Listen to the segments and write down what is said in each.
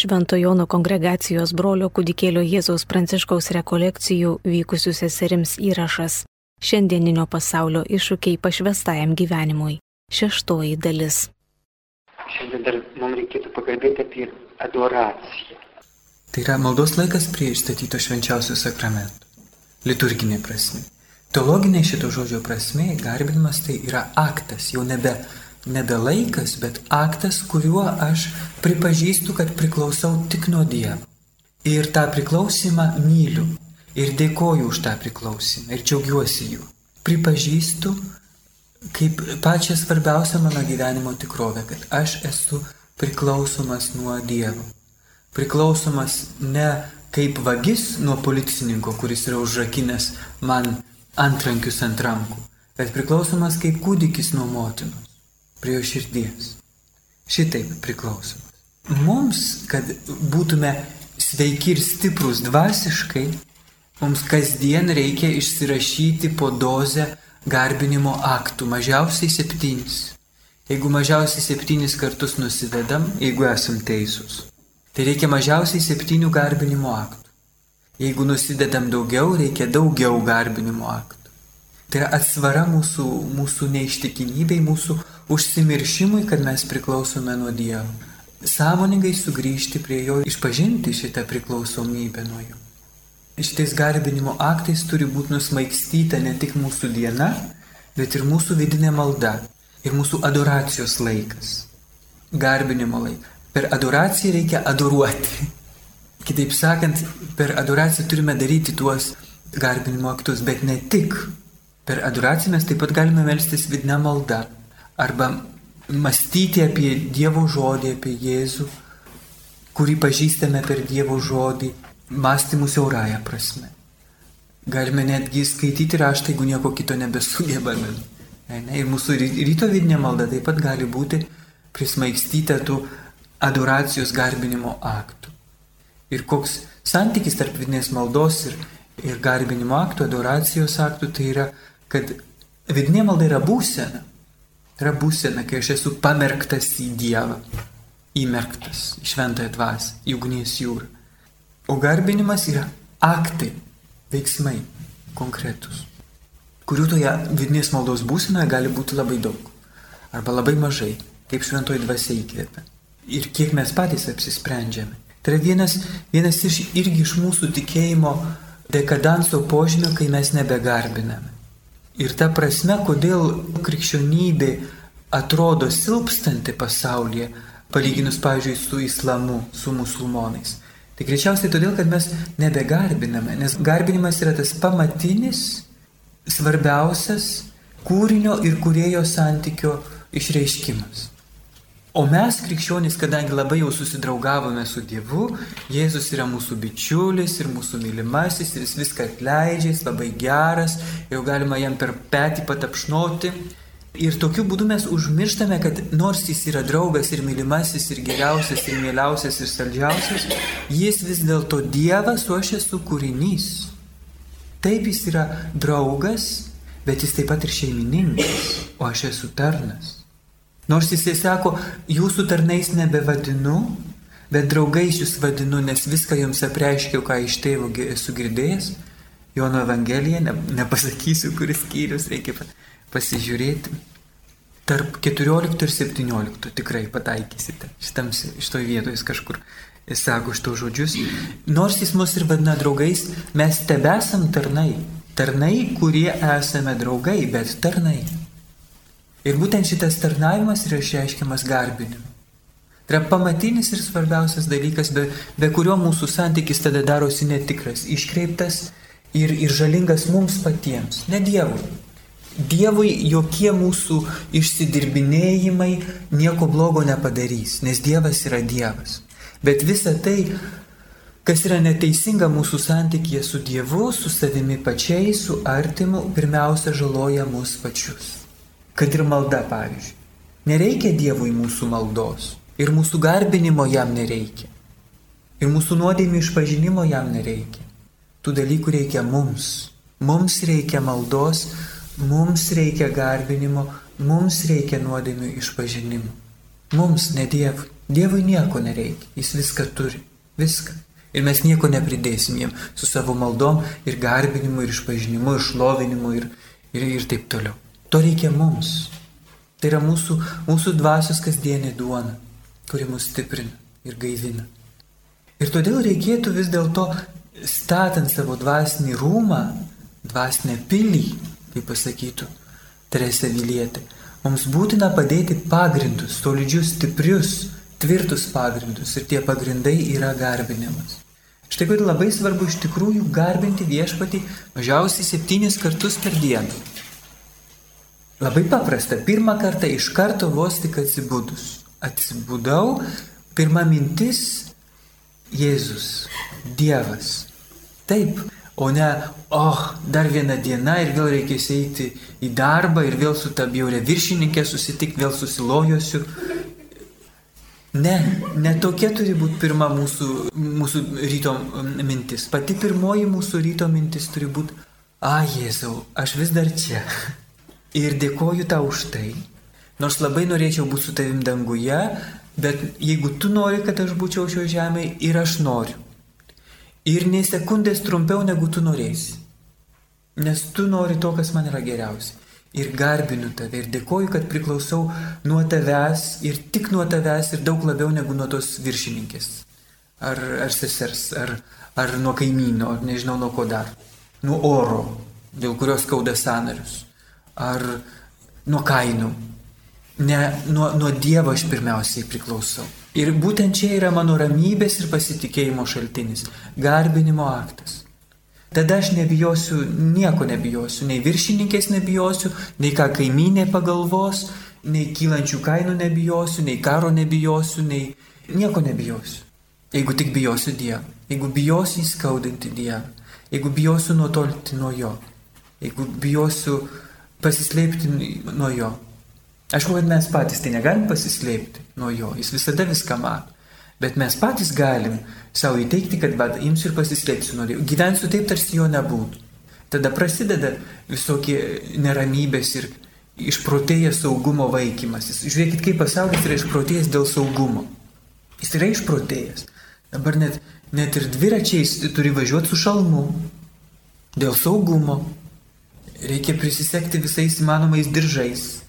Šventojono kongregacijos brolio kūdikėlio Jėzaus Pranciškaus rekolekcijų vykusių seserims įrašas. Šiandieninio pasaulio iššūkiai pašvestajam gyvenimui. Šeštoji dalis. Šiandien dar mums reikėtų pakalbėti apie adoraciją. Tai yra maldos laikas prie išstatyto švenčiausio sakramento. Liturginė prasme. Teologinė šito žodžio prasme, garbinimas tai yra aktas, jau nebe nebe laikas, bet aktas, kuriuo aš pripažįstu, kad priklausau tik nuo Dievo. Ir tą priklausimą myliu. Ir dėkoju už tą priklausimą. Ir džiaugiuosi juo. Pripažįstu kaip pačią svarbiausią mano gyvenimo tikrovę, kad aš esu priklausomas nuo Dievo. Priklausomas ne kaip vagis nuo policininko, kuris yra užrakinęs man antrankius ant rankų, bet priklausomas kaip kūdikis nuo motinos prie jo širdies. Šitaip priklausomas. Mums, kad būtume sveiki ir stiprus dvasiškai, mums kasdien reikia išsirašyti po dozę garbinimo aktų, mažiausiai septynis. Jeigu mažiausiai septynis kartus nusidedam, jeigu esam teisūs, tai reikia mažiausiai septynių garbinimo aktų. Jeigu nusidedam daugiau, reikia daugiau garbinimo aktų. Tai yra atsvara mūsų, mūsų neištikimybei, mūsų užsimiršimui, kad mes priklausome nuo Dievo. Sąmoningai sugrįžti prie Jo, išpažinti šitą priklausomybę nuo Jo. Šitais garbinimo aktais turi būti nusmaigstyta ne tik mūsų diena, bet ir mūsų vidinė malda ir mūsų adoracijos laikas. Garbinimo laikas. Per adoraciją reikia adoruoti. Kitaip sakant, per adoraciją turime daryti tuos garbinimo aktus, bet ne tik. Per adoraciją mes taip pat galime melstis vidinę maldą, arba mąstyti apie Dievo žodį, apie Jėzų, kurį pažįstame per Dievo žodį, mąstymų siaurąją prasme. Galime netgi skaityti raštą, jeigu nieko kito nebesugebame. Ne? Ir mūsų ryto vidinė malda taip pat gali būti prismaigstyta tų adoracijos garbinimo aktų. Ir koks santykis tarp vidinės maldos ir, ir garbinimo aktų, adoracijos aktų, tai yra, kad vidinė malda yra būsena. Tai yra būsena, kai aš esu pamerktas į Dievą, įmerktas į šventąją dvasę, į ugnies jūrą. O garbinimas yra aktai, veiksmai konkretus, kurių toje vidinės maldos būsenoje gali būti labai daug arba labai mažai, kaip šventoji dvasia įkvėpia. Ir kiek mes patys apsisprendžiame. Tai yra vienas, vienas iš, irgi iš mūsų tikėjimo dekadanso požymio, kai mes nebegarbiname. Ir ta prasme, kodėl krikščionybė atrodo silpstanti pasaulyje, palyginus, pavyzdžiui, su islamu, su musulmonais. Tai greičiausiai todėl, kad mes nebegarbiname, nes garbinimas yra tas pamatinis, svarbiausias kūrinio ir kurėjo santykio išreiškimas. O mes, krikščionys, kadangi labai jau susidraugavome su Dievu, Jėzus yra mūsų bičiulis ir mūsų mylimasis ir jis viską atleidžia, jis labai geras, jau galima jam per petį patapšnoti. Ir tokiu būdu mes užmirštame, kad nors jis yra draugas ir mylimasis ir geriausias ir mieliausias ir saldžiausias, jis vis dėlto Dievas, o aš esu kūrinys. Taip jis yra draugas, bet jis taip pat ir šeimininkas, o aš esu tarnas. Nors jisai sako, jūsų tarnais nebevadinu, bet draugais jūs vadinu, nes viską jums apreiškiau, ką iš tėvo esu girdėjęs. Jono Evangelija, ne, nepasakysiu, kuris skyrius reikia pasižiūrėti. Tarp 14 ir 17 tikrai pataikysite. Šitam, šitoj vietoje jis kažkur jis sako šitos žodžius. Nors jis mus ir vadina draugais, mes tebesam tarnai. Tarnai, kurie esame draugai, bet tarnai. Ir būtent šitas tarnavimas yra išreiškiamas garbinimu. Tai yra pamatinis ir svarbiausias dalykas, be, be kurio mūsų santykis tada darosi netikras, iškreiptas ir, ir žalingas mums patiems, ne Dievui. Dievui jokie mūsų išsidirbinėjimai nieko blogo nepadarys, nes Dievas yra Dievas. Bet visa tai, kas yra neteisinga mūsų santykėje su Dievu, su savimi pačiai, su artimu, pirmiausia žaloja mus pačius kad ir malda, pavyzdžiui. Nereikia Dievui mūsų maldos ir mūsų garbinimo jam nereikia. Ir mūsų nuodėmį išpažinimo jam nereikia. Tų dalykų reikia mums. Mums reikia maldos, mums reikia garbinimo, mums reikia nuodėmių išpažinimo. Mums, ne Dievui. Dievui nieko nereikia, jis viską turi, viską. Ir mes nieko nepridėsim jiem su savo maldom ir garbinimu, ir išpažinimu, ir šlovinimu, ir, ir, ir taip toliau. To reikia mums. Tai yra mūsų, mūsų dvasios kasdienė duona, kuri mus stiprina ir gaivina. Ir todėl reikėtų vis dėlto, statant savo dvasinį rūmą, dvasinę pilį, kaip pasakytų Teresė Vilietė, mums būtina padėti pagrindus, solidžius, stiprius, tvirtus pagrindus ir tie pagrindai yra garbinimas. Štai kodėl labai svarbu iš tikrųjų garbinti viešpatį mažiausiai septynis kartus per dieną. Labai paprasta, pirmą kartą iš karto vos tik atsibudus. Atsibudau, pirma mintis - Jėzus, Dievas. Taip, o ne, oh, dar viena diena ir vėl reikės eiti į darbą ir vėl su ta bjaurė viršininkė susitikti, vėl susilojosiu. Ne, ne tokia turi būti pirma mūsų, mūsų ryto mintis. Pati pirmoji mūsų ryto mintis turi būti, a Jėzau, aš vis dar čia. Ir dėkoju tau už tai. Nors labai norėčiau būti su tavim danguje, bet jeigu tu nori, kad aš būčiau šio žemėje ir aš noriu. Ir nei sekundės trumpiau negu tu norėsi. Nes tu nori to, kas man yra geriausia ir garbinu tave ir dėkoju, kad priklausau nuo tavęs ir tik nuo tavęs ir daug labiau negu nuo tos viršininkės. Ar, ar sesers, ar, ar nuo kaimyno, ar nežinau nuo ko dar. Nuo oro, dėl kurios skauda sanarius. Ar nuo kainų. Ne, nuo, nuo Dievo aš pirmiausiai priklausau. Ir būtent čia yra mano ramybės ir pasitikėjimo šaltinis. Garbinimo aktas. Tada aš nebijosiu, nieko nebijosiu, nei viršininkės nebijosiu, nei ką kaimynė pagalvos, nei kylančių kainų nebijosiu, nei karo nebijosiu, nei nieko nebijosiu. Jeigu tik bijosiu Dievą, jeigu bijosiu įskaudinti Dievą, jeigu bijosiu nutolti nuo Jo, jeigu bijosiu pasislėpti nuo Jo. Aišku, kad mes patys tai negalim pasislėpti nuo Jo, Jis visada viską mato. Bet mes patys galim savo įteikti, kad va, imsiu ir pasislėpsiu nuo Dievo. Gyvensiu taip, tarsi jo nebūtų. Tada prasideda visokie neramybės ir išprotėjęs saugumo vaikymasis. Žiūrėkit, kaip pasaulis yra išprotėjęs dėl saugumo. Jis yra išprotėjęs. Dabar net, net ir dviračiais turi važiuoti su šalmu. Dėl saugumo. Reikia prisisekti visais įmanomais diržais.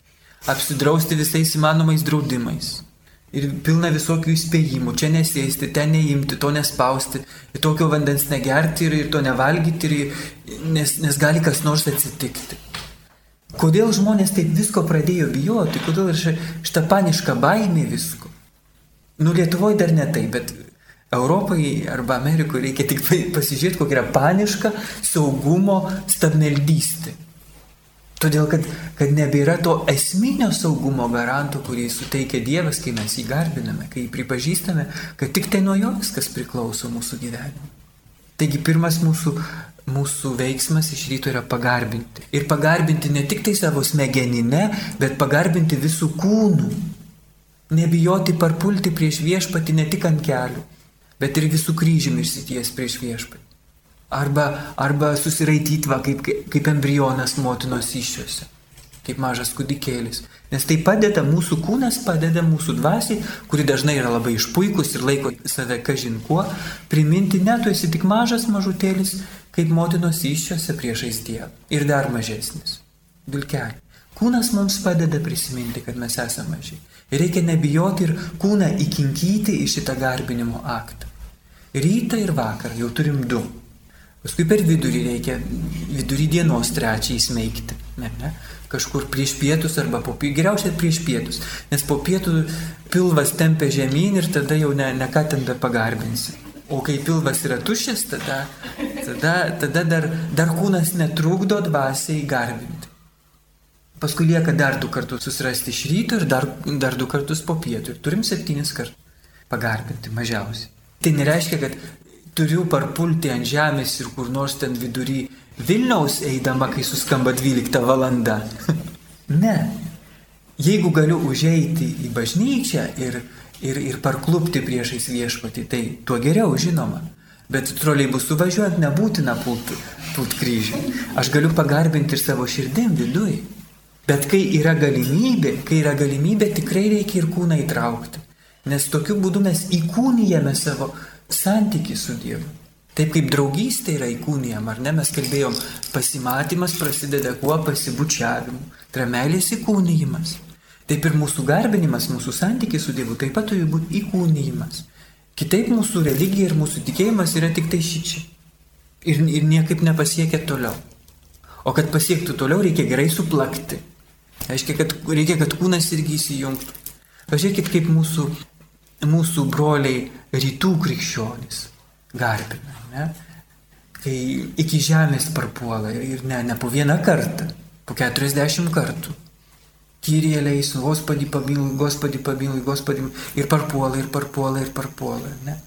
Apsidrausti visais įmanomais draudimais. Ir pilna visokių įspėjimų. Čia nesėsti, ten neimti, to nespausti, tokio vandens negerti ir, ir to nevalgyti, ir, nes, nes gali kas nors atsitikti. Kodėl žmonės taip visko pradėjo bijoti, kodėl ir šitą panišką baimę visko. Nu, Lietuvoje dar ne taip, bet Europoje arba Amerikoje reikia tik pasižiūrėti, kokia yra paniška saugumo stabmeldystė. Todėl, kad, kad nebėra to esminio saugumo garanto, kurį suteikia Dievas, kai mes jį garbiname, kai pripažįstame, kad tik tai nuo jo viskas priklauso mūsų gyvenimui. Taigi pirmas mūsų, mūsų veiksmas iš ryto yra pagarbinti. Ir pagarbinti ne tik tai savo smegeninę, bet pagarbinti visų kūnų. Nebijoti parpulti prieš viešpatį ne tik ant kelių, bet ir visų kryžiumi išsities prieš viešpatį. Arba, arba susiraityti va kaip, kaip embrionas motinos iššiose, kaip mažas kūdikėlis. Nes tai padeda, mūsų kūnas padeda mūsų dvasiai, kuri dažnai yra labai išpuikus ir laiko save kažin kuo, priminti, ne, tu esi tik mažas mažutėlis, kaip motinos iššiose priešais Dievą. Ir dar mažesnis. Vilkeliai. Kūnas mums padeda prisiminti, kad mes esame maži. Ir reikia nebijoti ir kūną įkinkyti į šitą garbinimo aktą. Rytą ir vakarą jau turim du. Paskui per vidurį reikia, vidurį dienos trečią įsmeigti. Ne, ne? Kažkur prieš pietus arba po pietus, geriausiai prieš pietus, nes po pietų pilvas tempia žemyn ir tada jau ne, ne ką ten be pagarbinsi. O kai pilvas yra tuščias, tada, tada, tada dar, dar kūnas netrukdo dvasiai garbinti. Paskui lieka dar du kartus susirasti iš ryto ir dar, dar du kartus po pietų. Ir turim septynis kartus pagarbinti mažiausiai. Tai nereiškia, kad turiu parpulti ant žemės ir kur nors ten vidury Vilniaus eidama, kai suskamba 12 valanda. ne. Jeigu galiu užeiti į bažnyčią ir, ir, ir parklupti priešais viešpatį, tai tuo geriau žinoma. Bet troliai bus suvažiuojant nebūtina pult, pult kryžių. Aš galiu pagarbinti ir savo širdim viduje. Bet kai yra galimybė, kai yra galimybė, tikrai reikia ir kūną įtraukti. Nes tokiu būdu mes įkūnijame savo santyki su Dievu. Taip kaip draugystė yra įkūnijama, ar ne, mes kalbėjom, pasimatymas prasideda kuo pasibučiavimu, tai yra meilės įkūnijimas. Taip ir mūsų garbinimas, mūsų santykiai su Dievu taip pat turi būti įkūnijimas. Kitaip mūsų religija ir mūsų tikėjimas yra tik tai šičia. Ir, ir niekaip nepasiekia toliau. O kad pasiektų toliau, reikia gerai suplakti. Aiškiai, kad reikia, kad kūnas irgi įsijungtų. Pažiūrėkit, kaip mūsų, mūsų broliai rytų krikščionys garbina. Ne? Kai iki žemės parpuola ir ne, ne po vieną kartą, po 40 kartų. Kyrie leis, Gospodį pamilui, Gospodį pamilui, Gospodį ir parpuola, ir parpuola, ir parpuola. Ne?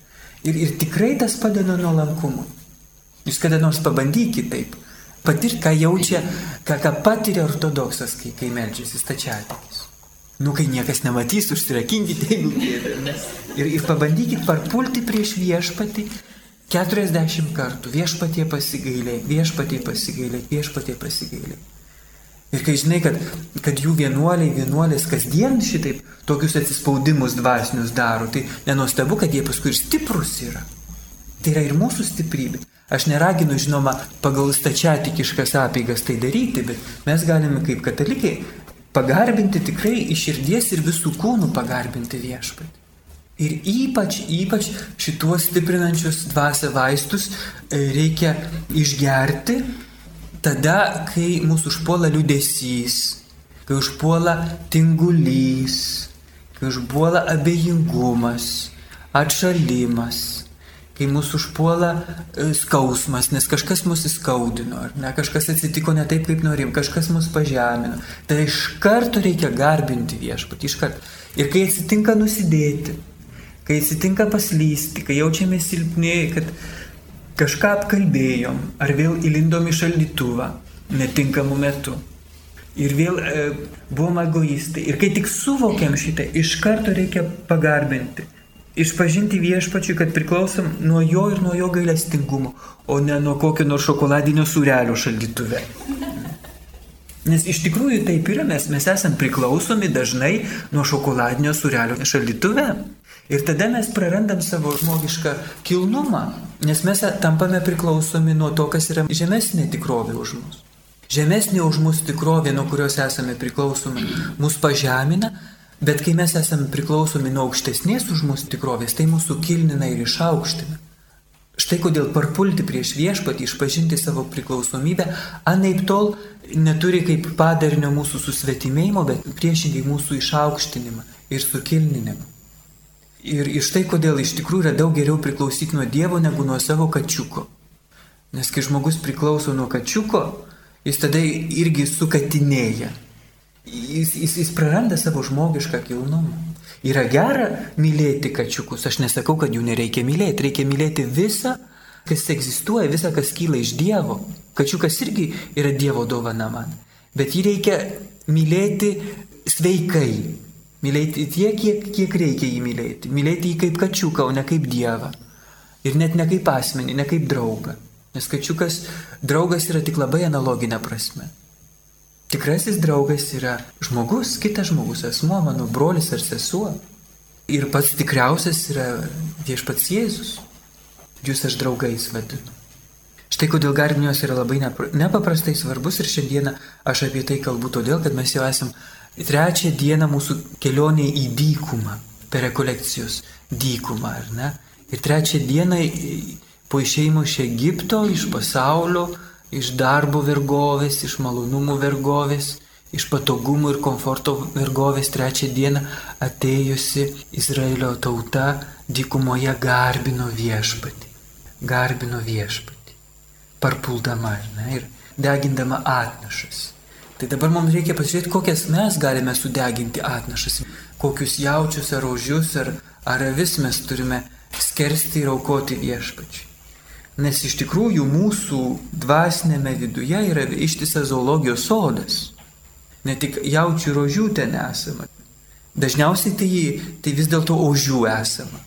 Ir, ir tikrai tas padeda nuolankumui. Jūs kada nors pabandykite taip, patirti, ką jaučia, ką, ką patiria ortodoksas, kai, kai melčiasi stačiatikis. Nu, kai niekas nematys, užsirakinkite, gėdė. Ir, ir pabandykit parpulti prieš viešpatį 40 kartų viešpatie pasigailė, viešpatie pasigailė, viešpatie pasigailė. Ir kai žinai, kad, kad jų vienuoliai, vienuolės kasdien šitaip tokius atsispaudimus dvasinius daro, tai nenuostabu, kad jie paskui ir stiprus yra. Tai yra ir mūsų stiprybė. Aš neraginu, žinoma, pagal stačiatikiškas apeigas tai daryti, bet mes galime kaip katalikai pagarbinti tikrai iš širdies ir visų kūnų pagarbinti viešpatį. Ir ypač, ypač šituos stiprinančius dvasę vaistus e, reikia išgerti tada, kai mūsų užpuola liudesys, kai užpuola tingulys, kai užpuola abejingumas, atšalimas, kai mūsų užpuola e, skausmas, nes kažkas mus įskaudino, ar ne, kažkas atsitiko ne taip, kaip norim, kažkas mus pažemino. Tai iš karto reikia garbinti viešpatį, iš karto. Ir kai atsitinka nusidėti, kai atsitinka paslysti, kai jaučiame silpni, kad kažką apkalbėjom, ar vėl įlindom į šaldytuvą netinkamu metu. Ir vėl e, buvom egoistai. Ir kai tik suvokiam šitą, iš karto reikia pagarbinti. Išpažinti viešpačiui, kad priklausom nuo jo ir nuo jo gailestingumo, o ne nuo kokio nors šokoladinio surelio šaldytuve. Nes iš tikrųjų taip yra, mes, mes esame priklausomi dažnai nuo šokoladinio surelio šaldytuve. Ir tada mes prarandam savo žmogišką kilnumą, nes mes tampame priklausomi nuo to, kas yra žemesnė tikrovė už mus. Žemesnė už mus tikrovė, nuo kurios esame priklausomi, mus pažemina, bet kai mes esame priklausomi nuo aukštesnės už mus tikrovės, tai mūsų kilnina ir išaukština. Štai kodėl parpulti prieš viešpatį, išpažinti savo priklausomybę, anaip tol neturi kaip padarinio mūsų susvetimėjimo, bet priešingai mūsų išaukštinimą ir sukilninimą. Ir iš tai, kodėl iš tikrųjų yra daug geriau priklausyti nuo Dievo negu nuo savo kačiuko. Nes kai žmogus priklauso nuo kačiuko, jis tada irgi sukatinėja. Jis, jis, jis praranda savo žmogišką kilnumą. Yra gera mylėti kačiukus, aš nesakau, kad jų nereikia mylėti, reikia mylėti visą, kas egzistuoja, visą, kas kyla iš Dievo. Kačiukas irgi yra Dievo dovana man. Bet jį reikia mylėti sveikai, Mylėti tiek, kiek, kiek reikia jį mylėti. Mylėti jį kaip kačiuką, o ne kaip dievą. Ir net ne kaip asmenį, ne kaip draugą. Nes kačiukas draugas yra tik labai analoginė prasme. Tikrasis draugas yra žmogus, kitas žmogus, asmuo, mano brolis ar sesuo. Ir pats tikriausias yra viešpats Jėzus. Jūs aš draugais vadinu. Štai kodėl garbinios yra labai nepaprastai svarbus ir šiandieną aš apie tai kalbu todėl, kad mes jau esam trečią dieną mūsų kelionė į dykumą, per rekolekcijos dykumą, ar ne? Ir trečią dieną po išeimo iš Egipto, iš pasaulio, iš darbo vergovės, iš malonumų vergovės, iš patogumų ir komforto vergovės trečią dieną atėjusi Izraelio tauta dykumoje garbino viešpatį. Garbino viešpatį. Parpuldama, ne, ir degindama atnašas. Tai dabar mums reikia pasižiūrėti, kokias mes galime sudeginti atnašas, kokius jaučius ar ožius ar, ar avis mes turime skersti ir aukoti viešpačiui. Nes iš tikrųjų mūsų dvasinėme viduje yra ištisas zoologijos sodas. Ne tik jaučių ir ožių ten esama. Dažniausiai tai, tai vis dėlto ožių esama.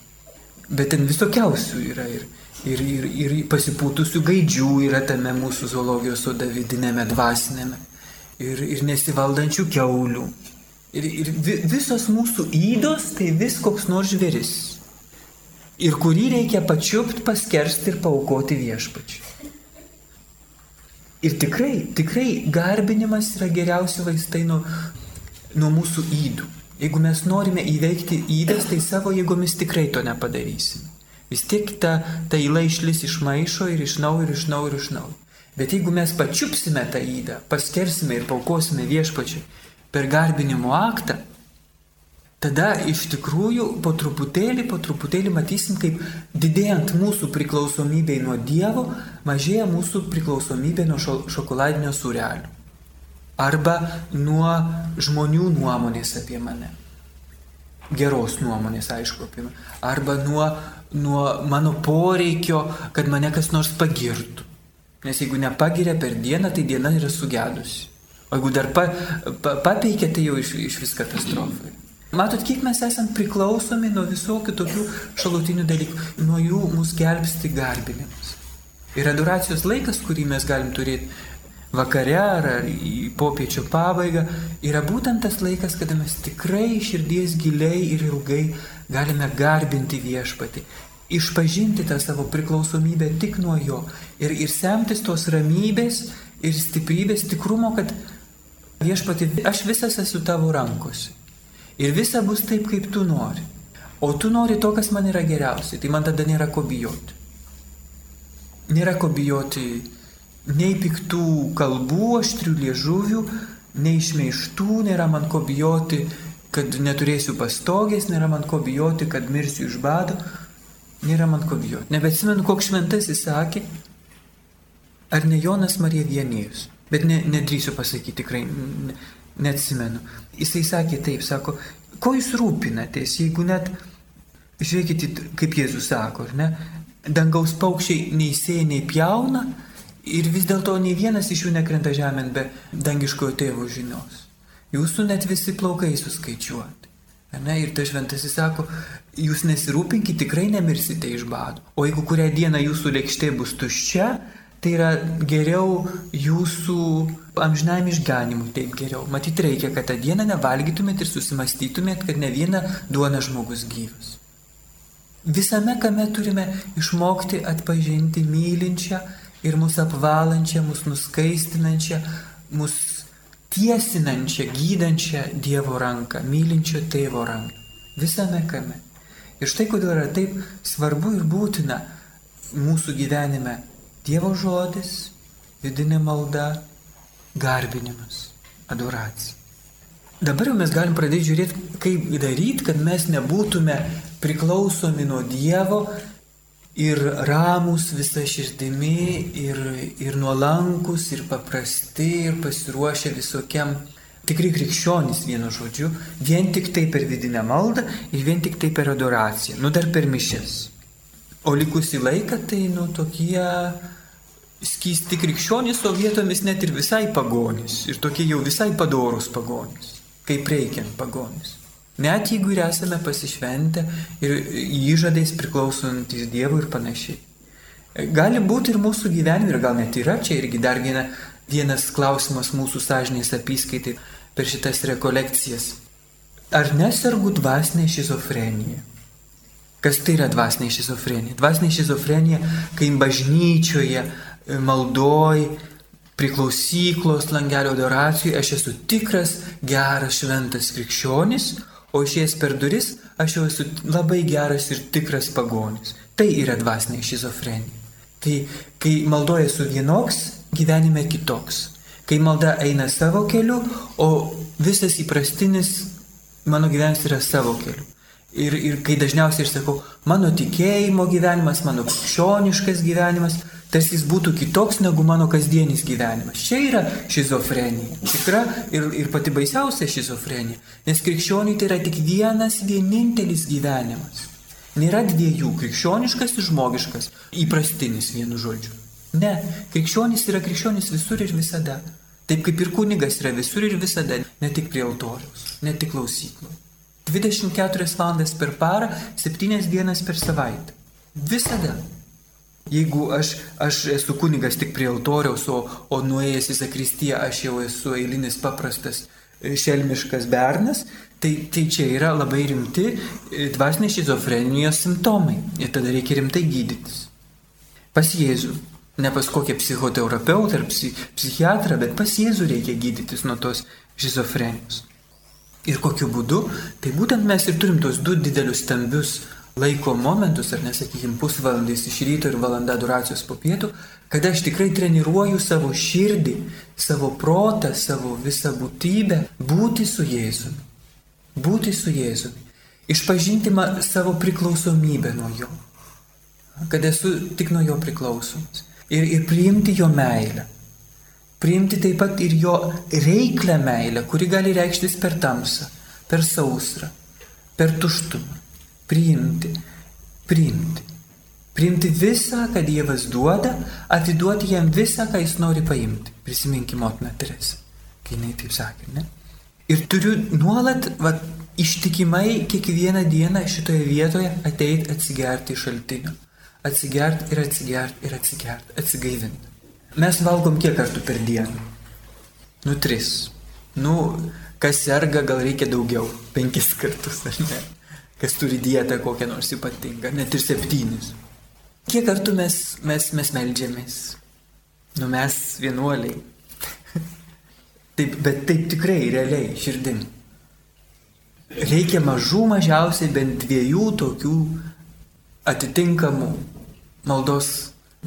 Bet ten visokiausių yra ir, ir, ir, ir pasipūtusių gaidžių yra tame mūsų zoologijos soda vidinėme dvasinėme ir, ir nesivaldančių keulių. Ir, ir visos mūsų įdos tai vis koks nors žvėris. Ir kurį reikia pačiupti, paskersti ir paukoti viešpačiui. Ir tikrai, tikrai garbinimas yra geriausi vaistai nuo, nuo mūsų įdų. Jeigu mes norime įveikti įdas, tai savo jėgomis tikrai to nepadarysime. Vis tiek ta, ta įla išlis iš maišo ir iš naujo, ir iš naujo, ir iš naujo. Bet jeigu mes pačiupsime tą įdą, paskersime ir paukosime viešpačiui per garbinimo aktą, tada iš tikrųjų po truputėlį, po truputėlį matysim, kaip didėjant mūsų priklausomybei nuo Dievo, mažėja mūsų priklausomybė nuo šokoladinio surelių arba nuo žmonių nuomonės apie mane. Geros nuomonės, aišku, apie mane. Arba nuo, nuo mano poreikio, kad mane kas nors pagirtų. Nes jeigu nepagiria per dieną, tai diena yra sugedusi. O jeigu dar pa, pa, papeikia, tai jau iš, iš vis katastrofa. Matot, kiek mes esame priklausomi nuo visokių tokių šalutinių dalykų. Nuo jų mus gelbsti garbinimas. Ir adoracijos laikas, kurį mes galim turėti vakare ar popiečio pabaigą, yra būtent tas laikas, kada mes tikrai širdies giliai ir ilgai galime garbinti viešpatį, išpažinti tą savo priklausomybę tik nuo jo ir, ir semtis tos ramybės ir stiprybės tikrumo, kad viešpatį, aš visas esu tavo rankose. Ir visa bus taip, kaip tu nori. O tu nori to, kas man yra geriausia, tai man tada nėra ko bijoti. Nėra ko bijoti nei piktų kalbų, aštrių liežuvių, nei šmeištų, nėra man ko bijoti, kad neturėsiu pastogės, nėra man ko bijoti, kad mirsiu iš bado, nėra man ko bijoti. Nebesimenu, koks šventasis sakė, ar ne Jonas Marija vienijus, bet ne, nedrįsiu pasakyti tikrai, ne, neatsimenu. Jisai sakė taip, sako, ko jūs rūpinatės, jeigu net, žiūrėkite, kaip Jėzus sako, ar ne, dangaus paukščiai nei sėja, nei pjauna, Ir vis dėlto nei vienas iš jų nekrenta žemėn be dangiškojo tėvo žinios. Jūsų net visi plaukai suskaičiuoti. Ne? Ir tai šventasis sako, jūs nesirūpinkite, tikrai nemirsite iš bado. O jeigu kurią dieną jūsų lėkštė bus tuščia, tai yra geriau jūsų amžinam išganimui, taip geriau. Matyt, reikia, kad tą dieną nevalgytumėt ir susimastytumėt, kad ne viena duona žmogus gyvas. Visame kame turime išmokti atpažinti mylinčią ir mus apvalančią, mus nuskaistinančią, mus tiesinančią, gydančią Dievo ranką, mylinčio tėvo ranką. Visame kame. Ir štai kodėl yra taip svarbu ir būtina mūsų gyvenime Dievo žodis, vidinė malda, garbinimas, adoracija. Dabar jau mes galim pradėti žiūrėti, kaip daryti, kad mes nebūtume priklausomi nuo Dievo ir ramus visą širdimi, ir, ir nuolankus, ir paprasti, ir pasiruošę visokiam tikri krikščionys vienu žodžiu, vien tik tai per vidinę maldą ir vien tik tai per adoraciją, nu dar per mišes. O likusi laiką tai nu tokie skysti krikščionys, o vietomis net ir visai pagonys, ir tokie jau visai padorus pagonys, kaip reikiant pagonys. Net jeigu ir esame pasišventę ir įžadais priklausantis Dievui ir panašiai. Gali būti ir mūsų gyvenime, ir gal net yra čia irgi dar viena, vienas klausimas mūsų sąžinės apskaitai per šitas rekolekcijas. Ar nesargu dvasinė šizofrenija? Kas tai yra dvasinė šizofrenija? Dvasinė šizofrenija, kai bažnyčioje, maldoj, priklausyklos, langelio adoracijoje aš esu tikras, geras, šventas krikščionis, o išėjęs per duris aš jau esu labai geras ir tikras pagonis. Tai yra dvasinė šizofrenija. Tai kai maldoja esu vienoks, gyvenime kitoks. Kai malda eina savo keliu, o visas įprastinis mano gyvenimas yra savo keliu. Ir, ir kai dažniausiai aš sakau, mano tikėjimo gyvenimas, mano krikščioniškas gyvenimas, tarsi jis būtų kitoks negu mano kasdienis gyvenimas. Čia yra šizofrenija. Tikra ir, ir pati baisiausia šizofrenija. Nes krikščioniui tai yra tik vienas vienintelis gyvenimas. Nėra dviejų - krikščioniškas ir žmogiškas. Įprastinis vienu žodžiu. Ne, krikščionis yra krikščionis visur ir visada. Taip kaip ir kunigas yra visur ir visada, ne tik prie altoriaus, ne tik klausyklo. 24 valandas per parą, 7 dienas per savaitę. Visada. Jeigu aš, aš esu kunigas tik prie altoriaus, o, o nuėjęs į zakristiją aš jau esu eilinis paprastas šelmiškas bernas, tai, tai čia yra labai rimti e, dvasinės šizofrenijos simptomai. Ir tada reikia rimtai gydytis. Pas Jėzų. Ne pas kokią psichoterapeutą ar psi, psichiatrą, bet pas Jėzų reikia gydytis nuo tos šizofrenijos. Ir kokiu būdu? Tai būtent mes ir turim tos du didelius stambius laiko momentus, ar nesakykime pusvalandis iš ryto ir valanda duracijos po pietų, kada aš tikrai treniruoju savo širdį, savo protą, savo visą būtybę būti su Jėzumi. Būti su Jėzumi. Išpažinti savo priklausomybę nuo Jo. Kad esu tik nuo Jo priklausomas. Ir, ir priimti Jo meilę. Priimti taip pat ir Jo reiklę meilę, kuri gali reikštis per tamsą, per sausrą, per tuštumą priimti, priimti. Priimti visą, ką Dievas duoda, atiduoti jam visą, ką jis nori paimti. Prisiminkime motiną Teresę, kai jinai taip sakė, ne? Ir turiu nuolat, va, ištikimai kiekvieną dieną šitoje vietoje ateiti atsigerti iš šaltinio. Atsigerti ir atsigerti ir atsigerti, atsigaivinti. Mes valgom kiek kartų per dieną? Nu, tris. Nu, kas serga, gal reikia daugiau. Penkis kartus, ar ne? Kas turi dietą kokią nors ypatingą, net ir septynis. Kiek kartų mes, mes, mes melžiamės? Nu mes vienuoliai. taip, bet taip tikrai, realiai, širdim. Reikia mažų mažiausiai bent dviejų tokių atitinkamų maldos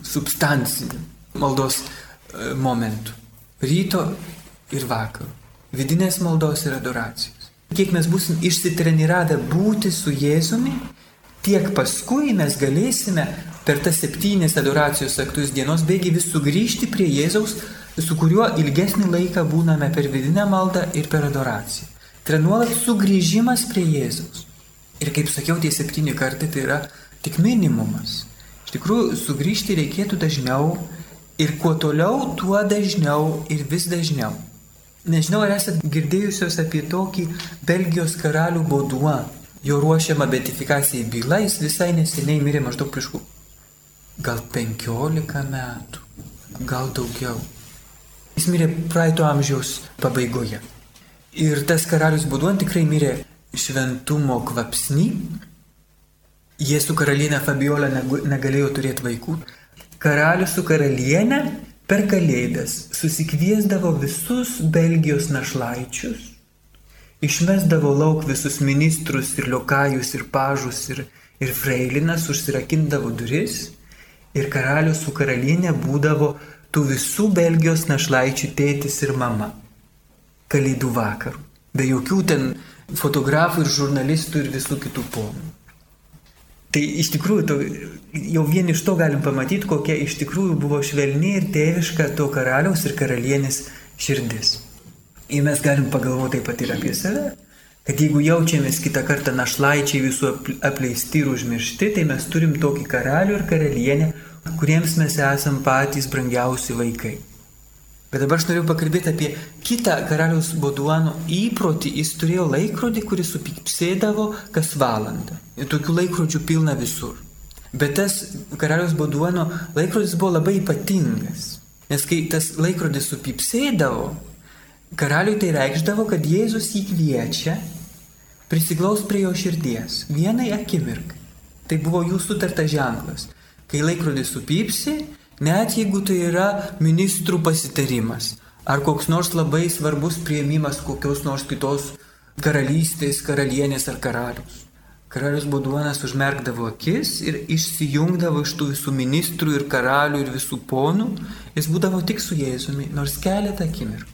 substancinių, maldos e, momentų. Ryto ir vakaro. Vidinės maldos ir adoracijos. Kiek mes būsim išsitreniravę būti su Jėzumi, tiek paskui mes galėsime per tas septynis adoracijos aktus dienos bėgi vis sugrįžti prie Jėzaus, su kuriuo ilgesnį laiką būname per vidinę maldą ir per adoraciją. Tai yra nuolat sugrįžimas prie Jėzaus. Ir kaip sakiau, tie septyni kartai tai yra tik minimumas. Iš tikrųjų, sugrįžti reikėtų dažniau ir kuo toliau, tuo dažniau ir vis dažniau. Nežinau, ar esate girdėjusios apie tokį Belgijos karalių Boduą. Jo ruošiama betifikacijai byla, jis visai neseniai mirė maždaug prieš gal 15 metų, gal daugiau. Jis mirė praeito amžiaus pabaigoje. Ir tas karalius Boduan tikrai mirė šventumo kvapsny. Jie su karalienė Fabiola negalėjo turėti vaikų. Karalius su karalienė per kalėdas susikviesdavo visus Belgijos našlaičius, išmesdavo lauk visus ministrus ir liokajus ir pažus ir, ir freilinas, užsirakindavo duris ir karalius su karalienė būdavo tų visų Belgijos našlaičių tėtis ir mama. Kalėdų vakarų. Be jokių ten fotografų ir žurnalistų ir visų kitų ponų. Tai iš tikrųjų, to, jau vien iš to galim pamatyti, kokia iš tikrųjų buvo švelni ir tėviška to karaliaus ir karalienės širdis. Ir mes galim pagalvoti taip pat ir apie save, kad jeigu jaučiamės kitą kartą našlaičiai visų apleisti ir užmiršti, tai mes turim tokį karalių ir karalienę, kuriems mes esam patys brangiausi vaikai. Bet dabar aš noriu pakalbėti apie kitą karaliaus Boduano įprotį. Jis turėjo laikrodį, kuris supipsėdavo kas valandą. Ir tokių laikrodžių pilna visur. Bet tas karaliaus Boduano laikrodis buvo labai ypatingas. Nes kai tas laikrodis supipsėdavo, karaliui tai reikšdavo, kad Jėzus jį kviečia prisiglaus prie jo širdies. Vienai akimirkai. Tai buvo jų sutartas ženklas. Kai laikrodis supipsi, Net jeigu tai yra ministrų pasitarimas ar koks nors labai svarbus prieimimas kokios nors kitos karalystės, karalienės ar karalius. Karalius Boduanas užmerkdavo akis ir išsijungdavo iš tų visų ministrų ir karalių ir visų ponų, jis būdavo tik su Jėzumi, nors keletą akimirkų.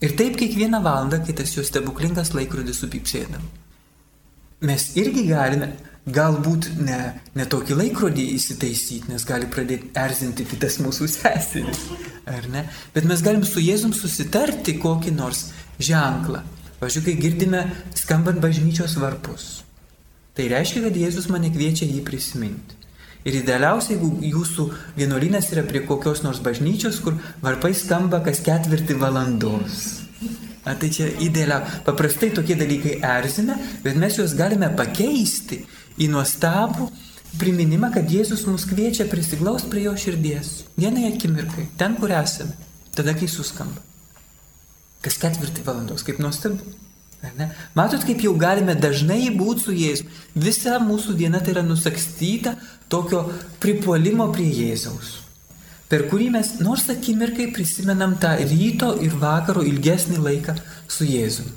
Ir taip kiekvieną valandą, kai tas jo stebuklingas laikrodis supipsėdavo. Mes irgi galime galbūt ne, ne tokį laikrodį įsitaisyti, nes gali pradėti erzinti kitas mūsų seseris, ar ne? Bet mes galim su Jėzum susitarti kokį nors ženklą. Pavyzdžiui, kai girdime skambant bažnyčios varpus, tai reiškia, kad Jėzus mane kviečia jį prisiminti. Ir idealiausia, jeigu jūsų vienuolynas yra prie kokios nors bažnyčios, kur varpai skamba kas ketvirtį valandos. A, tai čia idealia. Paprastai tokie dalykai erzina, bet mes juos galime pakeisti į nuostabų priminimą, kad Jėzus mus kviečia prisiglaus prie jo širdies. Vienai akimirkai, ten, kur esame, tada, kai suskamba. Kas ketvirtį valandos, kaip nuostabu. Matot, kaip jau galime dažnai būti su Jėzu. Visa mūsų diena tai yra nusakstyta tokio pripuolimo prie Jėzaus. Per kurį mes nors akimirkai prisimenam tą ryto ir vakaro ilgesnį laiką su Jėzumi.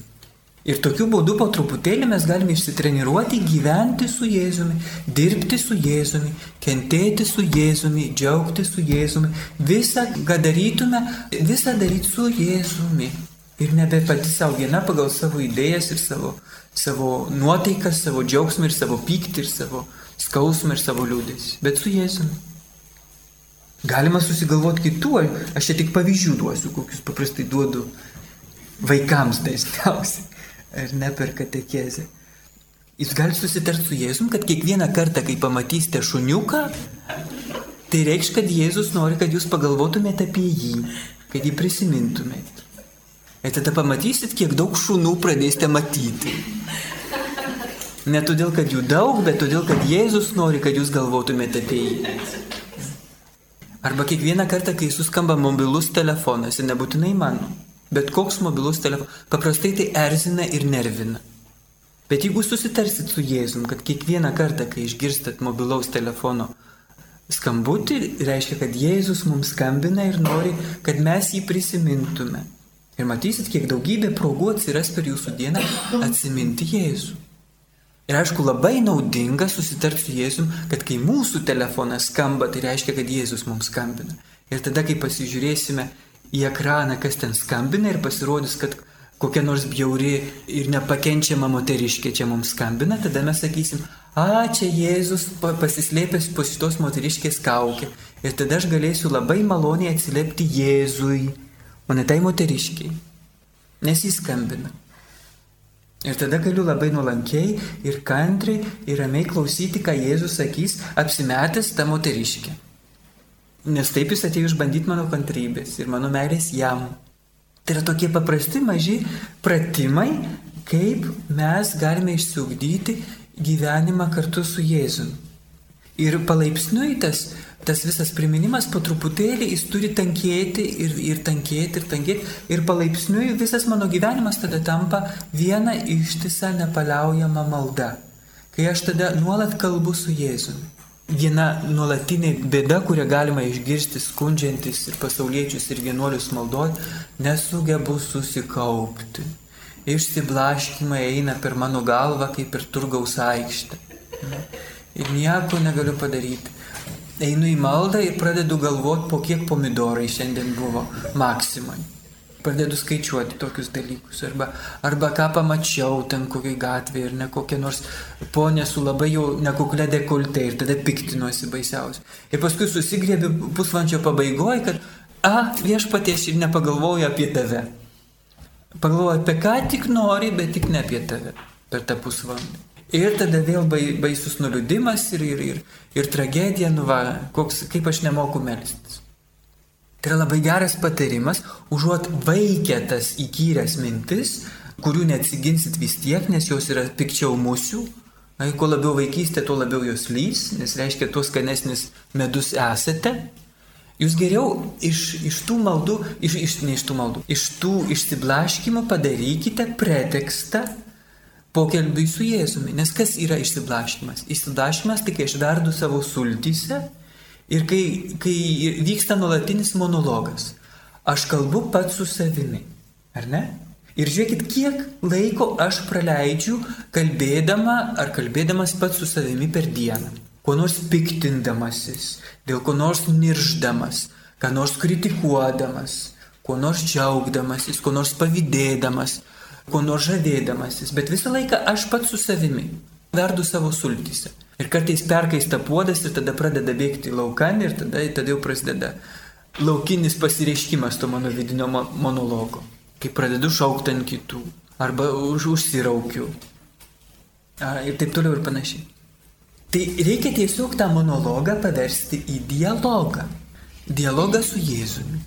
Ir tokiu būdu po truputėlį mes galime išsitreniruoti gyventi su Jėzumi, dirbti su Jėzumi, kentėti su Jėzumi, džiaugti su Jėzumi, visą, ką darytume, visą daryti su Jėzumi. Ir nebe pati savo viena pagal savo idėjas ir savo, savo nuotaikas, savo džiaugsmą ir savo pyktį ir savo skausmą ir savo liūdės, bet su Jėzumi. Galima susigalvoti kitų, aš čia tik pavyzdžių duosiu, kokius paprastai duodu vaikams dažniausiai ar ne per katekezę. Jūs galite susitarti su Jėzum, kad kiekvieną kartą, kai pamatysite šuniuką, tai reikš, kad Jėzus nori, kad jūs pagalvotumėte apie jį, kad jį prisimintumėte. Ir tada pamatysit, kiek daug šunų pradėsite matyti. Ne todėl, kad jų daug, bet todėl, kad Jėzus nori, kad jūs galvotumėte apie jį. Arba kiekvieną kartą, kai suskamba mobilus telefonas, ir nebūtinai mano, Bet koks mobilus telefonas, paprastai tai erzina ir nervina. Bet jeigu susitarsit su Jėzum, kad kiekvieną kartą, kai išgirstat mobilaus telefono skambutį, reiškia, kad Jėzus mums skambina ir nori, kad mes jį prisimintume. Ir matysit, kiek daugybė progų atsiras per jūsų dieną atsiminti Jėzų. Ir aišku, labai naudinga susitarti su Jėzum, kad kai mūsų telefonas skamba, tai reiškia, kad Jėzus mums skambina. Ir tada, kai pasižiūrėsime į ekraną, kas ten skambina ir pasirodys, kad kokia nors bjauri ir nepakenčiama moteriškė čia mums skambina, tada mes sakysim, a, čia Jėzus pasislėpęs po šitos moteriškės kaukė. Ir tada aš galėsiu labai maloniai atsiliepti Jėzui, o ne tai moteriškiai. Nes jis skambina. Ir tada galiu labai nuolankiai ir kantriai ir ramiai klausyti, ką Jėzus sakys, apsimetęs tą moteriškę. Nes taip jis atėjo išbandyti mano kantrybės ir mano meilės jam. Tai yra tokie paprasti maži pratimai, kaip mes galime išsiugdyti gyvenimą kartu su Jėzumi. Ir palaipsniui tas, tas visas priminimas po truputėlį jis turi tankėti ir, ir tankėti ir tankėti. Ir palaipsniui visas mano gyvenimas tada tampa viena ištisa nepaliaujama malda. Kai aš tada nuolat kalbu su Jėzumi viena nuolatinė bėda, kurią galima išgirsti skundžiantis ir pasauliečius ir vienuolius maldoj, nesugebu susikaupti. Išsiblaškimai eina per mano galvą kaip per turgaus aikštę. Ir nieko negaliu padaryti. Einu į maldą ir pradedu galvoti, po kiek pomidorai šiandien buvo maksimai pradedu skaičiuoti tokius dalykus. Arba, arba ką pamačiau ten kokiai gatvėje ir ne kokia nors ponė su labai jau nekuklia dekoltė ir tada piktinuosi baisiausiai. Ir paskui susigrėbi pusvalandžio pabaigoje, kad, a, viešpaties ir nepagalvoju apie tave. Pagalvoju apie ką tik nori, bet tik ne apie tave per tą pusvalandį. Ir tada vėl baisus nuliūdimas ir, ir, ir, ir tragedija, nu va, koks, kaip aš nemoku melstis. Tai yra labai geras patarimas, užuot vaikę tas įkyręs mintis, kurių neatsiginsit vis tiek, nes jos yra pikčiau mūsų. Kuo labiau vaikystė, tuo labiau jos lys, nes reiškia, tuo skanesnis medus esate. Jūs geriau iš, iš tų maldų, iš, iš, ne iš tų maldų, iš tų išsiblaškimų padarykite pretekstą pokalbiui su Jėzumi. Nes kas yra išsiblaškimas? Išsiblaškimas tik kai aš verdu savo sultyse Ir kai, kai vyksta nuolatinis monologas, aš kalbu pats su savimi, ar ne? Ir žiūrėkit, kiek laiko aš praleidžiu kalbėdama ar kalbėdamas pats su savimi per dieną. Kuo nors piktindamasis, dėl ko nors nirždamas, ką nors kritikuodamas, kuo nors džiaugdamasis, kuo nors pavydėdamas, kuo nors žavėdamasis. Bet visą laiką aš pats su savimi verdu savo sultyse. Ir kartais perkaista puodas ir tada pradeda bėgti laukan ir tada, tada jau prasideda laukinis pasireiškimas to mano vidinio monologo. Kai pradedu šaukti ant kitų arba už, užsiraukiu. Ir taip toliau ir panašiai. Tai reikia tiesiog tą monologą paversti į dialogą. Dialogą su Jėzumi.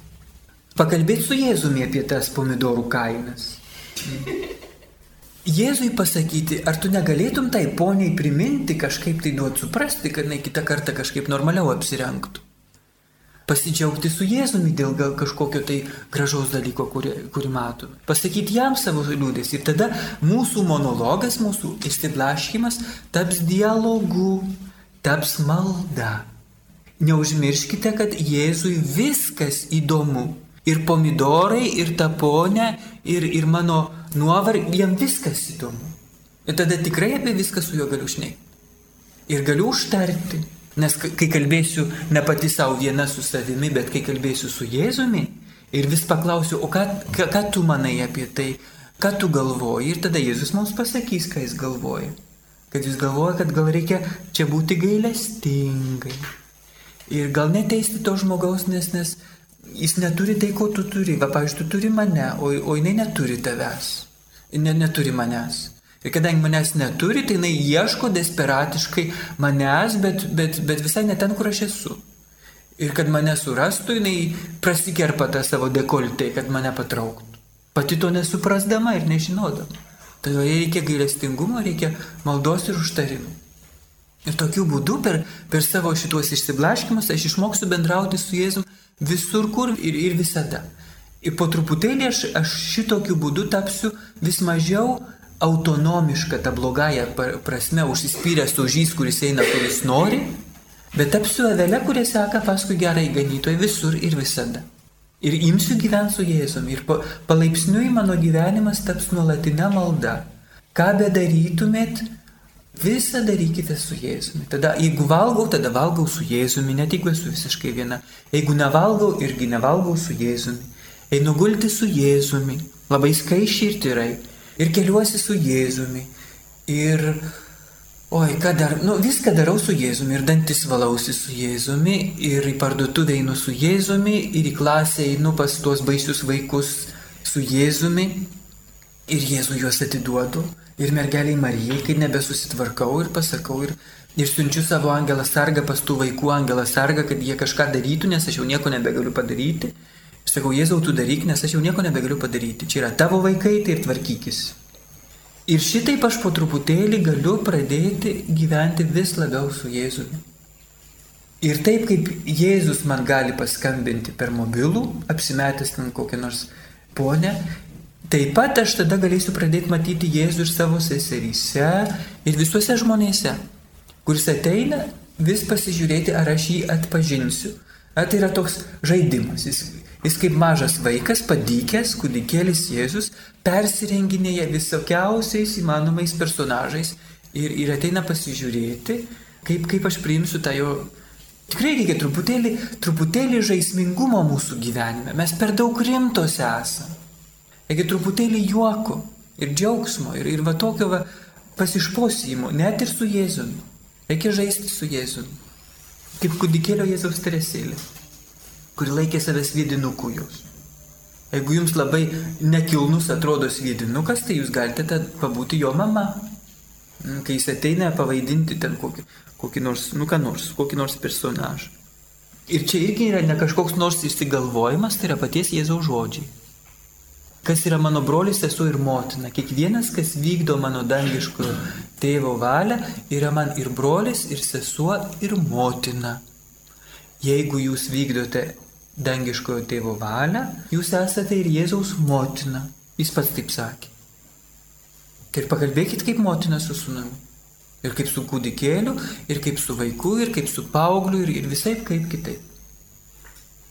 Pakalbėti su Jėzumi apie tas pomidorų kainas. Jėzui pasakyti, ar tu negalėtum tai poniai priminti, kažkaip tai duoti suprasti, kad jinai kitą kartą kažkaip normaliau apsirengtų. pasidžiaugti su Jėzumi dėl gal kažkokio tai gražaus dalyko, kurį, kurį matome. Pasakyti jam savo liūdės. Ir tada mūsų monologas, mūsų išsiblaškimas taps dialogu, taps malda. Neužmirškite, kad Jėzui viskas įdomu. Ir pomidorai, ir taponė, ir, ir mano nuovargį, jam viskas įdomu. Ir tada tikrai apie viską su juo galiu šnekėti. Ir galiu užtarti. Nes kai kalbėsiu ne pati savo viena su savimi, bet kai kalbėsiu su Jėzumi ir vis paklausiu, o ką, ką, ką tu manai apie tai, ką tu galvoji ir tada Jėzus mums pasakys, ką jis galvoja. Kad jis galvoja, kad gal reikia čia būti gailestingai. Ir gal neteisti to žmogaus, nes, nes jis neturi tai, ko tu turi. Va, pavyzdžiui, tu turi mane, o, o jinai neturi tavęs. Ne, neturi manęs. Ir kadangi manęs neturi, tai jinai ieško desperatiškai manęs, bet, bet, bet visai ne ten, kur aš esu. Ir kad mane surastų, jinai prasikerpa tą savo dekoltę, kad mane patrauktų. Pati to nesuprasdama ir nežinodama. Joje reikia gailestingumo, reikia maldos ir užtarimų. Ir tokiu būdu per, per savo šituos išsiblaškimus aš išmoksiu bendrauti su Jėzum visur kur ir, ir visada. Ir po truputėlį aš, aš šitokiu būdu tapsiu vis mažiau autonomiška, ta blogąją prasme, užsispyręs ožys, kuris eina, kuris nori, bet tapsiu avelė, kurie seka paskui gerai ganytojai visur ir visada. Ir imsiu gyventi su Jėzumi. Ir palaipsniui mano gyvenimas taps nuolatinė malda. Ką bedarytumėt, visą darykite su Jėzumi. Tada, jeigu valgau, tada valgau su Jėzumi, net jeigu esu visiškai viena. Jeigu nevalgau, irgi nevalgau su Jėzumi. Einu gulti su Jėzumi. Labai skaičiai ir tyrai ir keliuosi su Jėzumi. Ir, oi, ką dar, nu, viską darau su Jėzumi ir dantis valausi su Jėzumi ir į parduotuvę einu su Jėzumi ir į klasę einu pas tuos baisius vaikus su Jėzumi ir Jėzų juos atiduodu. Ir mergeliai Marijai, kai nebesusitvarkau ir pasakau ir, ir siunčiu savo angelą sargą pas tų vaikų angelą sargą, kad jie kažką darytų, nes aš jau nieko nebegaliu padaryti. Sakau, Jėzau, tu daryk, nes aš jau nieko nebegaliu padaryti. Čia yra tavo vaikai, tai ir tvarkykis. Ir šitaip aš po truputėlį galiu pradėti gyventi vis labiau su Jėzumi. Ir taip kaip Jėzus man gali paskambinti per mobilų, apsimetęs ten kokią nors ponę, taip pat aš tada galėsiu pradėti matyti Jėzų ir savo seseryse ir visuose žmonėse, kuris ateina vis pasižiūrėti, ar aš jį atpažinsiu. Ar tai yra toks žaidimas. Jis Jis kaip mažas vaikas, padykęs, kūdikėlis Jėzus, persirenginėja visokiausiais įmanomais personažais ir, ir ateina pasižiūrėti, kaip, kaip aš priimsiu tą jo... Tikrai reikia truputėlį, truputėlį žaismingumo mūsų gyvenime. Mes per daug rimtos esame. Reikia truputėlį juoko ir džiaugsmo ir, ir va tokio va pasišposimo, net ir su Jėzumi. Reikia žaisti su Jėzumi. Kaip kūdikėlio Jėzaus teresėlė kuri laikė savęs vidinuku jūs. Jeigu jums labai nekilnus atrodo sviedinukas, tai jūs galite pabūti jo mama. Mm, kai jis ateina pavaidinti ten kokį, kokį nors, nu ką nors, kokį nors personažą. Ir čia irgi yra ne kažkoks nors išsigalvojimas, tai yra paties Jėzaus žodžiai. Kas yra mano brolis, esu ir motina. Kiekvienas, kas vykdo mano dangiškojo tėvo valią, yra man ir brolis, ir sesuo, ir motina. Jeigu jūs vykdote dangiškojo tėvo valią, jūs esate ir Jėzaus motina. Jis pats taip sakė. Tai ir pakalbėkit kaip motina su sunumi. Ir kaip su kūdikėliu, ir kaip su vaiku, ir kaip su paaugliu, ir, ir visai kaip kitaip.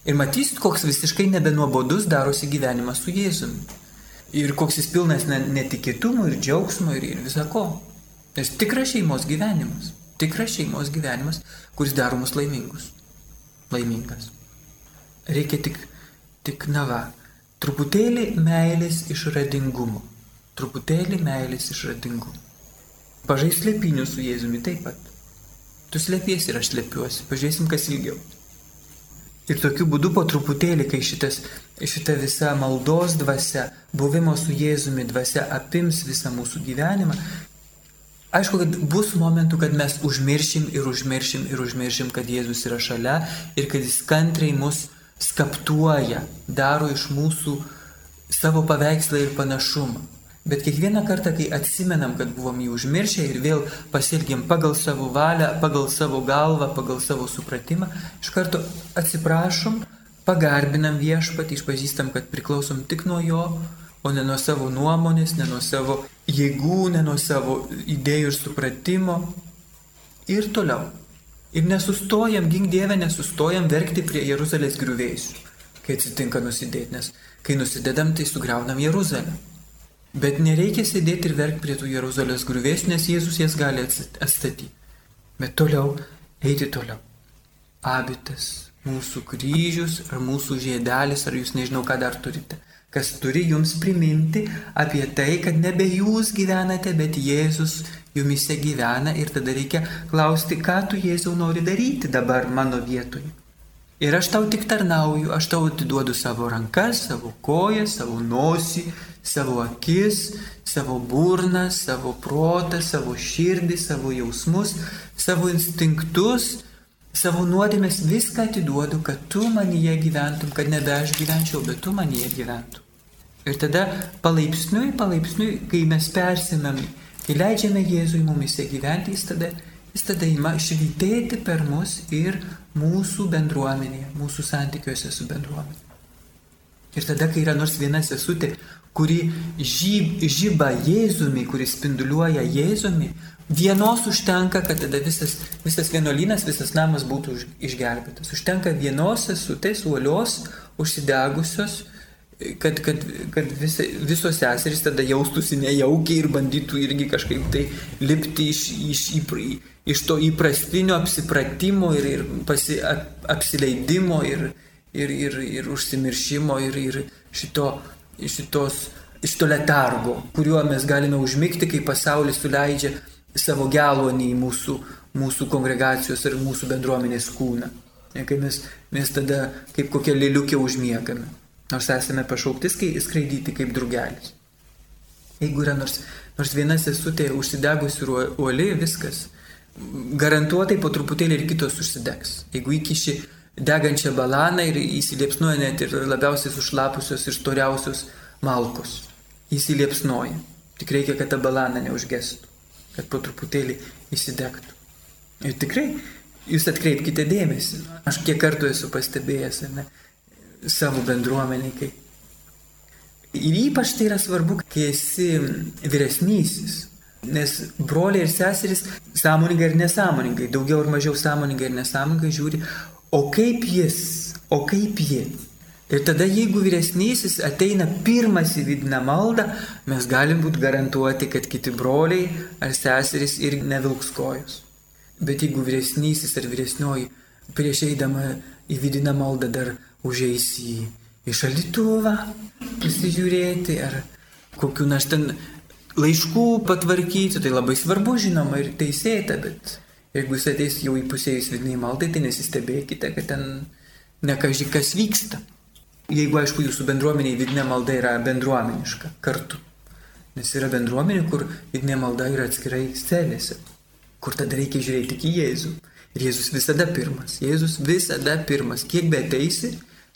Ir matysit, koks visiškai nebenuobodus darosi gyvenimas su Jėzumi. Ir koks jis pilnas netikėtumų ir džiaugsmo ir, ir visako. Nes tikras šeimos gyvenimas. Tikras šeimos gyvenimas, kuris daro mus laimingus. Laimingas. Reikia tik, tik na va, truputėlį meilės išradingumo. Truputėlį meilės išradingumo. Pažais slėpinių su Jėzumi taip pat. Tu slėpiesi ir aš slėpiuosi. Pažiūrėsim, kas ilgiau. Ir tokiu būdu po truputėlį, kai šitas, šita visa maldos dvasia, buvimo su Jėzumi dvasia apims visą mūsų gyvenimą, aišku, kad bus momentų, kad mes užmiršim ir užmiršim ir užmiršim, kad Jėzus yra šalia ir kad jis kantriai mus skaptuoja, daro iš mūsų savo paveikslą ir panašumą. Bet kiekvieną kartą, kai atsimenam, kad buvom jį užmiršę ir vėl pasielgėm pagal savo valią, pagal savo galvą, pagal savo supratimą, iš karto atsiprašom, pagarbinam viešpatį, išpažįstam, kad priklausom tik nuo jo, o ne nuo savo nuomonės, ne nuo savo jėgų, ne nuo savo idėjų ir supratimo. Ir toliau. Ir nesustojam, gink Dievę, nesustojam verkti prie Jeruzalės griuvėsių, kai atsitinka nusidėti, nes kai nusidedam, tai sugriaunam Jeruzalę. Bet nereikia sėdėti ir verkti prie tų Jeruzalės grūvės, nes Jėzus jas gali atstatyti. Bet toliau, eiti toliau. Abitas, mūsų kryžius ar mūsų žiedelis, ar jūs nežinau, ką dar turite. Kas turi jums priminti apie tai, kad nebe jūs gyvenate, bet Jėzus jumise gyvena ir tada reikia klausti, ką tu Jėzau nori daryti dabar mano vietoje. Ir aš tau tik tarnauju, aš tau atiduodu savo rankas, savo kojas, savo nosį, savo akis, savo burną, savo protą, savo širdį, savo jausmus, savo instinktus, savo nuodėmės, viską atiduodu, kad tu manyje gyventum, kad nebe aš gyvenčiau, bet tu manyje gyventum. Ir tada palaipsniui, palaipsniui, kai mes persimėm, kai leidžiame Jėzui mumise gyventi, jis tada, jis tada ima švitėti per mus ir mūsų bendruomenėje, mūsų santykiuose su bendruomenė. Ir tada, kai yra nors viena sesutė, kuri žyb, žyba Jėzumi, kuri spinduliuoja Jėzumi, vienos užtenka, kad tada visas, visas vienuolynas, visas namas būtų išgelbėtas. Užtenka vienos sesutės, uolios, užsidegusios, kad, kad, kad visa, visos seserys tada jaustųsi nejaukiai ir bandytų irgi kažkaip tai lipti iš, iš, iš to įprastinio apsipratimo ir, ir pasi, ap, apsileidimo ir, ir, ir, ir užsimiršimo ir, ir šito, šitos, šito letargo, kuriuo mes galime užmygti, kai pasaulis suleidžia savo gelonį į mūsų, mūsų kongregacijos ir mūsų bendruomenės kūną. Kai mes, mes tada kaip kokia liliukė užmiegame. Nors esame pašaukti skraidyti kaip drugelis. Jeigu yra nors, nors viena sesutė užsidegusi uoli, viskas. Garantuotai po truputėlį ir kitos užsidegs. Jeigu įkiši degančią balaną ir įsiliepsnuoja net ir labiausiai sušlapusios ir storiausios malkos. Įsiliepsnuoja. Tik reikia, kad ta balana neužgestų, kad po truputėlį įsidegtų. Ir tikrai, jūs atkreipkite dėmesį. Aš kiek kartų esu pastebėjęs, ne, savo bendruomeniai. Ir ypač tai yra svarbu, kai esi vyresnysis. Nes broliai ir seserys sąmoningai ir nesąmoningai, daugiau ar mažiau sąmoningai ir nesąmoningai žiūri, o kaip jis, o kaip ji. Ir tada jeigu vyresnysis ateina pirmas į vidinę maldą, mes galim būti garantuoti, kad kiti broliai ar seserys ir nevilks kojos. Bet jeigu vyresnysis ar vyresnioji prieš eidama į vidinę maldą dar užeis į, į šalituvą pasižiūrėti ar kokiu nors ten laiškų patvarkyti, tai labai svarbu žinoma ir teisėta, bet jeigu jis ateis jau įpusėjus vidiniai maldai, tai nesistebėkite, kad ten nekaži kas vyksta. Jeigu aišku jūsų bendruomenė vidinė malda yra bendruomeniška kartu. Nes yra bendruomenė, kur vidinė malda yra atskirai celėse, kur tada reikia žiūrėti tik į Jėzų. Ir Jėzus visada pirmas. Jėzus visada pirmas. Kiek be ateisi,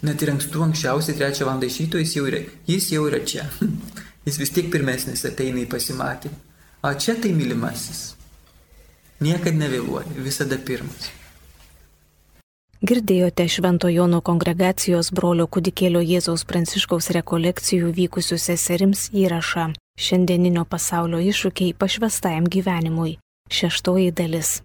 Net ir ankstų anksčiausiai trečią valandą iš ryto jis jau yra, jis jau yra čia. Jis vis tiek pirmesnis ateina į pasimatymą. O čia tai mylimasis. Niekad nevėluoja, visada pirmas. Girdėjote Švento Jono kongregacijos brolio kudikėlio Jėzaus Pranciškaus rekolekcijų vykusių seserims įrašą. Šiandieninio pasaulio iššūkiai pašvestajam gyvenimui. Šeštoji dalis.